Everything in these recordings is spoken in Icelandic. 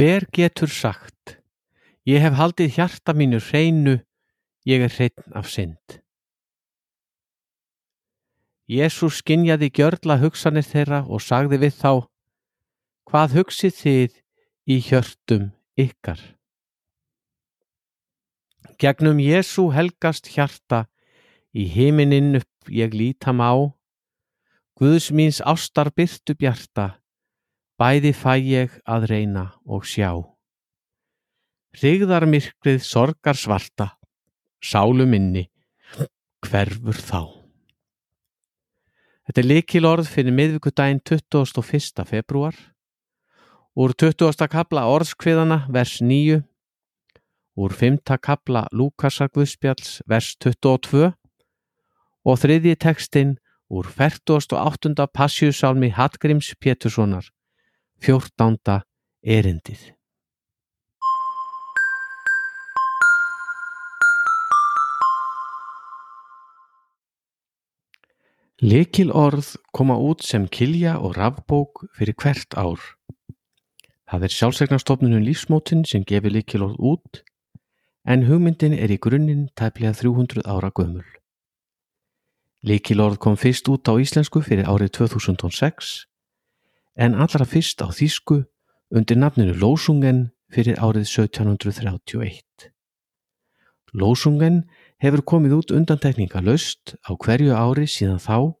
Hver getur sagt, ég hef haldið hjarta mínu hreinu, ég er hreinn af synd. Jésús skinjaði gjörla hugsanir þeirra og sagði við þá, hvað hugsið þið í hjörtum ykkar? Gegnum Jésú helgast hjarta, í heiminin upp ég lítam á, Guðs míns ástar byrtu bjarta, bæði fæ ég að reyna og sjá. Hrigðar myrkrið sorgar svarta, sálu minni, hverfur þá. Þetta er likil orð fyrir miðvíkudaginn 21. februar. Úr 20. kabla orðskviðana, vers 9. Úr 5. kabla Lúkasar Guðspjalls, vers 22. Og þriðji tekstinn úr 48. passjúsálmi Hallgríms Péturssonar, 14. erindið. Lekil orð koma út sem kilja og rafbók fyrir hvert ár. Það er sjálfsegnarstofnunum lífsmótin sem gefur lekil orð út, en hugmyndin er í grunninn tæplega 300 ára gömul. Lekilorð kom fyrst út á íslensku fyrir árið 2006 en allra fyrst á þýsku undir nafninu Lósungen fyrir árið 1731. Lósungen hefur komið út undantekninga löst á hverju ári síðan þá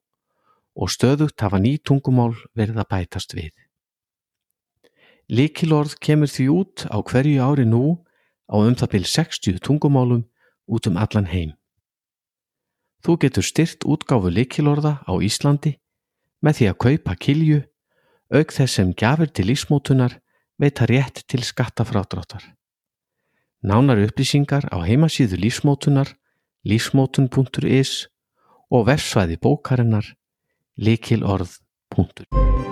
og stöðugt hafa ný tungumál verið að bætast við. Likilorð kemur því út á hverju ári nú á um það byrj 60 tungumálum út um allan heim. Þú getur styrt útgáfu likilorða á Íslandi með því að kaupa kilju auk þess sem gjafir til lífsmótunar veita rétt til skattafrádráttar. Nánar upplýsingar á heimasíðu lífsmótunar lífsmótun.is og versvæði bókarinnar likilorð.is